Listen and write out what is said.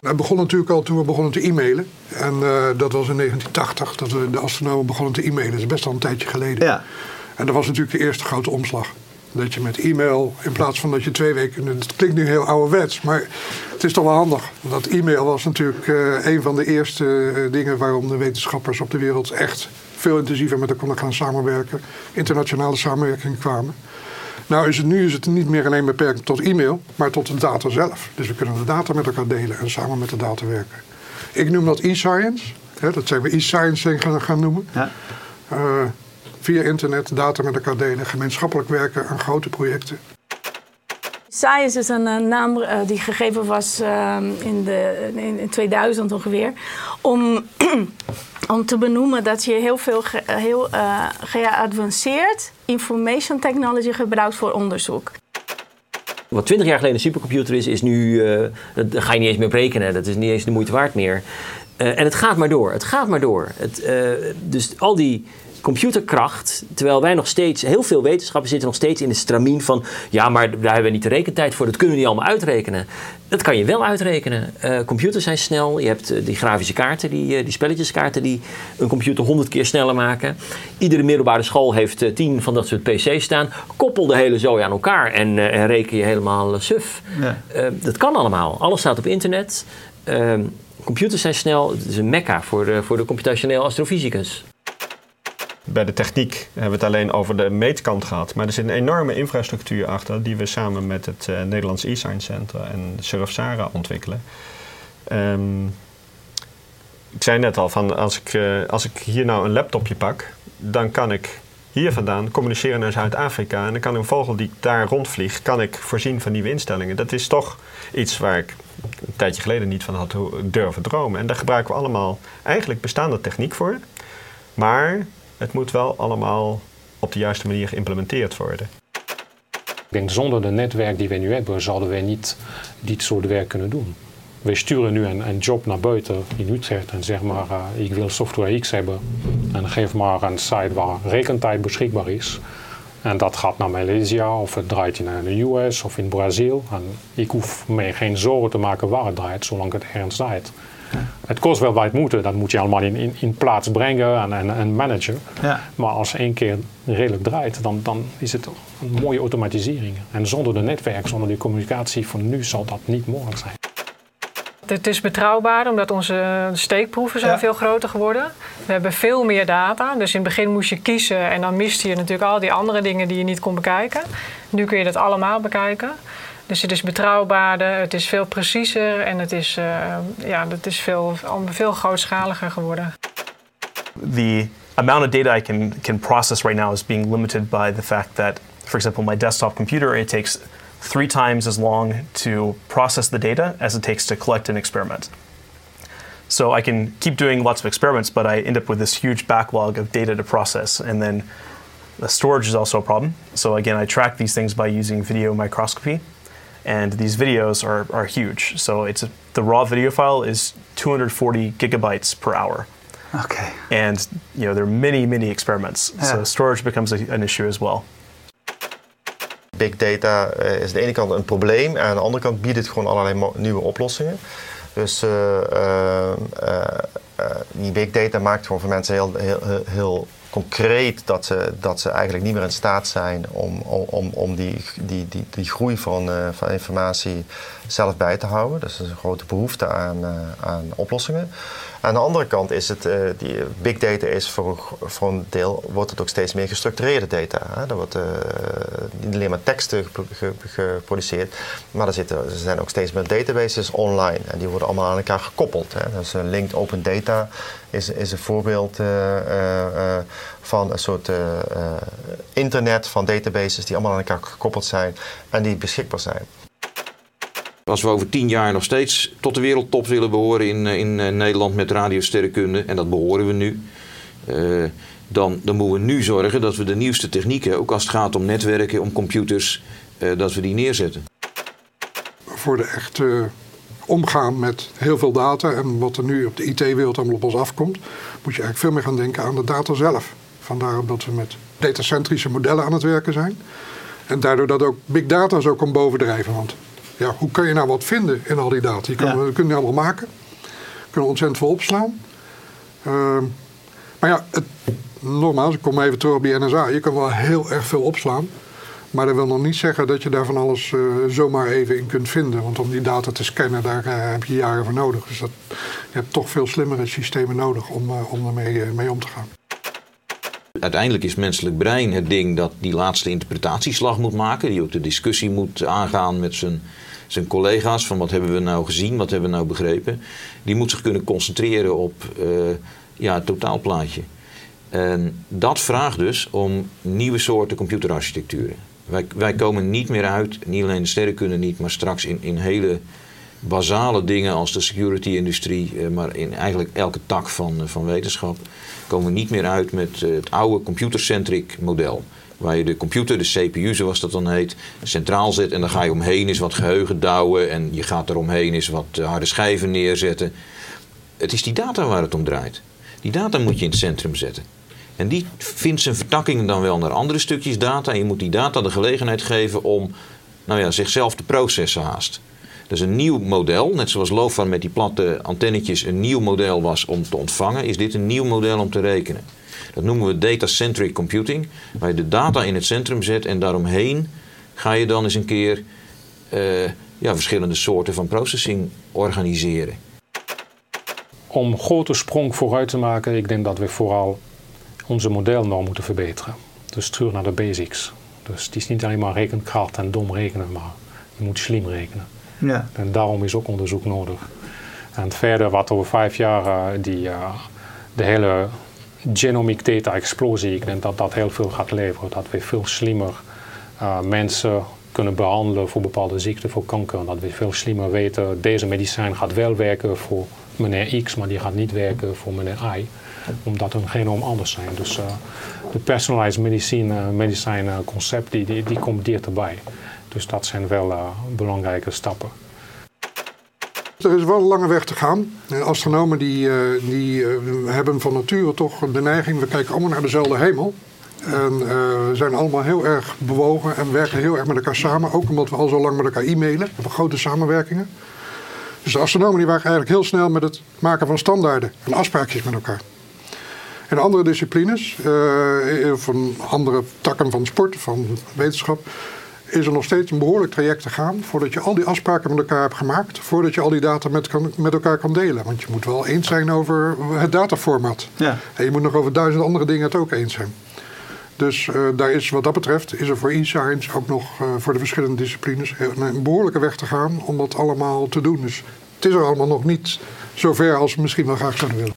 Het begon natuurlijk al toen we begonnen te e-mailen. En uh, dat was in 1980 dat we de astronomen begonnen te e-mailen. Dat is best al een tijdje geleden. Ja. En dat was natuurlijk de eerste grote omslag. Dat je met e-mail, in plaats van dat je twee weken... Het klinkt nu heel ouderwets, maar het is toch wel handig. Dat e-mail was natuurlijk uh, een van de eerste uh, dingen... waarom de wetenschappers op de wereld echt veel intensiever met elkaar gaan samenwerken. Internationale samenwerking kwamen. Nou is het nu is het niet meer alleen beperkt tot e-mail, maar tot de data zelf. Dus we kunnen de data met elkaar delen en samen met de data werken. Ik noem dat e-science. Dat zijn we e-science gaan, gaan noemen. Ja. Uh, via internet data met elkaar delen, gemeenschappelijk werken aan grote projecten. Science is een uh, naam uh, die gegeven was uh, in, de, in, in 2000 ongeveer. Om, om te benoemen dat je heel veel heel, geavanceerd information technology gebruikt voor onderzoek. Wat 20 jaar geleden een supercomputer is, is nu. dat ga je niet eens meer berekenen. Dat is niet eens de moeite waard meer. en het gaat maar door. Het gaat maar door. Het, dus al die computerkracht, terwijl wij nog steeds, heel veel wetenschappers zitten nog steeds in de stramien van, ja, maar daar hebben we niet de rekentijd voor, dat kunnen we niet allemaal uitrekenen. Dat kan je wel uitrekenen. Uh, computers zijn snel, je hebt uh, die grafische kaarten, die, uh, die spelletjeskaarten die een computer honderd keer sneller maken. Iedere middelbare school heeft tien van dat soort PC's staan. Koppel de hele zooi aan elkaar en, en reken je helemaal suf. Ja. dat kan allemaal. Alles staat op internet. Ehm, computers zijn snel, het is een mekka voor de, voor de computationeel astrofysicus bij de techniek hebben we het alleen over de meetkant gehad. Maar er zit een enorme infrastructuur achter die we samen met het uh, Nederlands e-science Center en Surf-Sara ontwikkelen. Um, ik zei net al, van als, ik, uh, als ik hier nou een laptopje pak, dan kan ik hier vandaan communiceren naar Zuid-Afrika. En dan kan een vogel die daar rondvliegt, kan ik voorzien van nieuwe instellingen. Dat is toch iets waar ik een tijdje geleden niet van had durven dromen. En daar gebruiken we allemaal eigenlijk bestaande techniek voor. Maar het moet wel allemaal op de juiste manier geïmplementeerd worden. Ik denk zonder de netwerk die we nu hebben, zouden wij niet dit soort werk kunnen doen. Wij sturen nu een, een job naar buiten in Utrecht en zeg maar, uh, ik wil software X hebben. En geef maar een site waar rekentijd beschikbaar is. En dat gaat naar Maleisië of het draait in de US of in Brazil. En ik hoef me geen zorgen te maken waar het draait, zolang het ergens draait. Het kost wel wat moeten, dat moet je allemaal in, in, in plaats brengen en, en, en managen. Ja. Maar als één keer redelijk draait, dan, dan is het een mooie automatisering. En zonder de netwerk, zonder die communicatie van nu zal dat niet mogelijk zijn. Het is betrouwbaar omdat onze steekproeven zijn Ja. veel groter geworden. We hebben veel meer data. Dus in het begin moest je kiezen en dan miste je natuurlijk al die andere dingen die je niet kon bekijken. Nu kun je dat allemaal bekijken. Dus het is betrouwbaarder, het is veel preciezer en het is, uh, ja, het is veel, veel grootschaliger geworden. the amount of data I can, can process right now is being limited by the fact that, for example, my desktop computer, it takes three times as long to process the data as it takes to collect an experiment. So I can keep doing lots of experiments, but I end up with this huge backlog of data to process. And then the storage is also a problem. So again, I track these things by using video microscopy. And these videos are, are huge. So it's a, the raw video file is 240 gigabytes per hour. Oké. And you know there are many, many experiments. Yeah. So storage becomes a, an issue as well. Big data eh, is aan de ene kant een probleem en aan de andere kant biedt het gewoon allerlei nieuwe oplossingen. Dus eh, eh, eh, eh, die big data maakt gewoon voor mensen heel, heel, heel, heel concreet dat ze, dat ze eigenlijk niet meer in staat zijn om, om, om die, die, die, die groei van, eh, van informatie zelf bij te houden. Dus er is een grote behoefte aan, eh, aan oplossingen. Aan de andere kant is het, eh, die big data is voor, voor een deel, wordt het ook steeds meer gestructureerde data. Hè? Er wordt niet alleen maar teksten gep- ge- geproduceerd, maar er, zitten, er zijn ook steeds meer databases online. En die worden allemaal aan elkaar gekoppeld. Hè? Dus linked open data is, is een voorbeeld van een soort eh, eh, internet van databases die allemaal aan elkaar gekoppeld zijn en die beschikbaar zijn. Als we over tien jaar nog steeds tot de wereldtop willen behoren in, eh, in Nederland met radiosterrenkunde, en dat behoren we nu, eh, dan, dan moeten we nu zorgen dat we de nieuwste technieken, ook als het gaat om netwerken, om computers, eh, dat we die neerzetten. Voor de echt eh, omgaan met heel veel data en wat er nu op de IT-wereld allemaal op ons afkomt, moet je eigenlijk veel meer gaan denken aan de data zelf. Vandaar dat we met datacentrische modellen aan het werken zijn. En daardoor dat ook big data zo kan bovendrijven. Want ja, hoe kan je nou wat vinden in al die data? Je kan, Ja. We kunnen die allemaal maken. We kunnen ontzettend veel opslaan. Ehm, maar ja, het, nogmaals, ik kom even terug op die NSA. Je kan wel heel erg veel opslaan. Maar dat wil nog niet zeggen dat je daar van alles eh, zomaar even in kunt vinden. Want om die data te scannen, daar eh, heb je jaren voor nodig. Dus dat, je hebt toch veel slimmere systemen nodig om, eh, om ermee mee om te gaan. Uiteindelijk is menselijk brein het ding dat die laatste interpretatieslag moet maken. Die ook de discussie moet aangaan met zijn, zijn collega's. Van wat hebben we nou gezien, wat hebben we nou begrepen. Die moet zich kunnen concentreren op ja, het totaalplaatje. En dat vraagt dus om nieuwe soorten computerarchitecturen. Wij, wij komen niet meer uit, niet alleen de sterrenkunde niet, maar straks in, in hele basale dingen als de security-industrie, eh, maar in eigenlijk elke tak van, eh, van wetenschap, komen we niet meer uit met eh, het oude computercentric model. Waar je de computer, de CPU zoals dat dan heet, centraal zet en dan ga je omheen eens wat geheugen douwen en je gaat eromheen eens wat harde schijven neerzetten. Het is die data waar het om draait. Die data moet je in het centrum zetten. En die vindt zijn vertakkingen dan wel naar andere stukjes data. En je moet die data de gelegenheid geven om nou ja, zichzelf te processen haast. Dus een nieuw model, net zoals LoFan met die platte antennetjes een nieuw model was om te ontvangen, is dit een nieuw model om te rekenen. Dat noemen we data-centric computing, waar je de data in het centrum zet en daaromheen ga je dan eens een keer eh, ja, verschillende soorten van processing organiseren. Om grote sprong vooruit te maken, ik denk dat we vooral onze modelnorm moeten verbeteren. Dus terug naar de basics. Dus het is niet alleen maar rekenkracht en dom rekenen, maar je moet slim rekenen. Ja. En daarom is ook onderzoek nodig. En verder, wat over vijf jaar eh, die, eh, de hele genomic data explosie, ik denk dat dat heel veel gaat leveren. Dat we veel slimmer eh, mensen kunnen behandelen voor bepaalde ziekten, voor kanker. Dat we veel slimmer weten, deze medicijn gaat wel werken voor meneer X, maar die gaat niet werken voor meneer Y. Omdat hun genoom anders zijn. Dus eh, de personalized medicine, medicijn eh, concept, die, die, die komt dichterbij. Dus dat zijn wel eh, belangrijke stappen. Er is wel een lange weg te gaan. En astronomen die, eh, die eh, hebben van nature toch de neiging, we kijken allemaal naar dezelfde hemel. En eh, zijn allemaal heel erg bewogen en werken heel erg met elkaar samen. Ook omdat we al zo lang met elkaar e-mailen. We hebben grote samenwerkingen. Dus de astronomen die waren eigenlijk heel snel met het maken van standaarden en afspraakjes met elkaar. In andere disciplines, eh, van andere takken van sport, van wetenschap, is er nog steeds een behoorlijk traject te gaan voordat je al die afspraken met elkaar hebt gemaakt, voordat je al die data met, kan, met elkaar kan delen. Want je moet wel eens zijn over het dataformat. Ja. En je moet nog over duizend andere dingen het ook eens zijn. Dus eh, daar is wat dat betreft, is er voor e-science ook nog eh, voor de verschillende disciplines een, een behoorlijke weg te gaan om dat allemaal te doen. Dus het is er allemaal nog niet zo ver als we misschien wel graag zouden willen.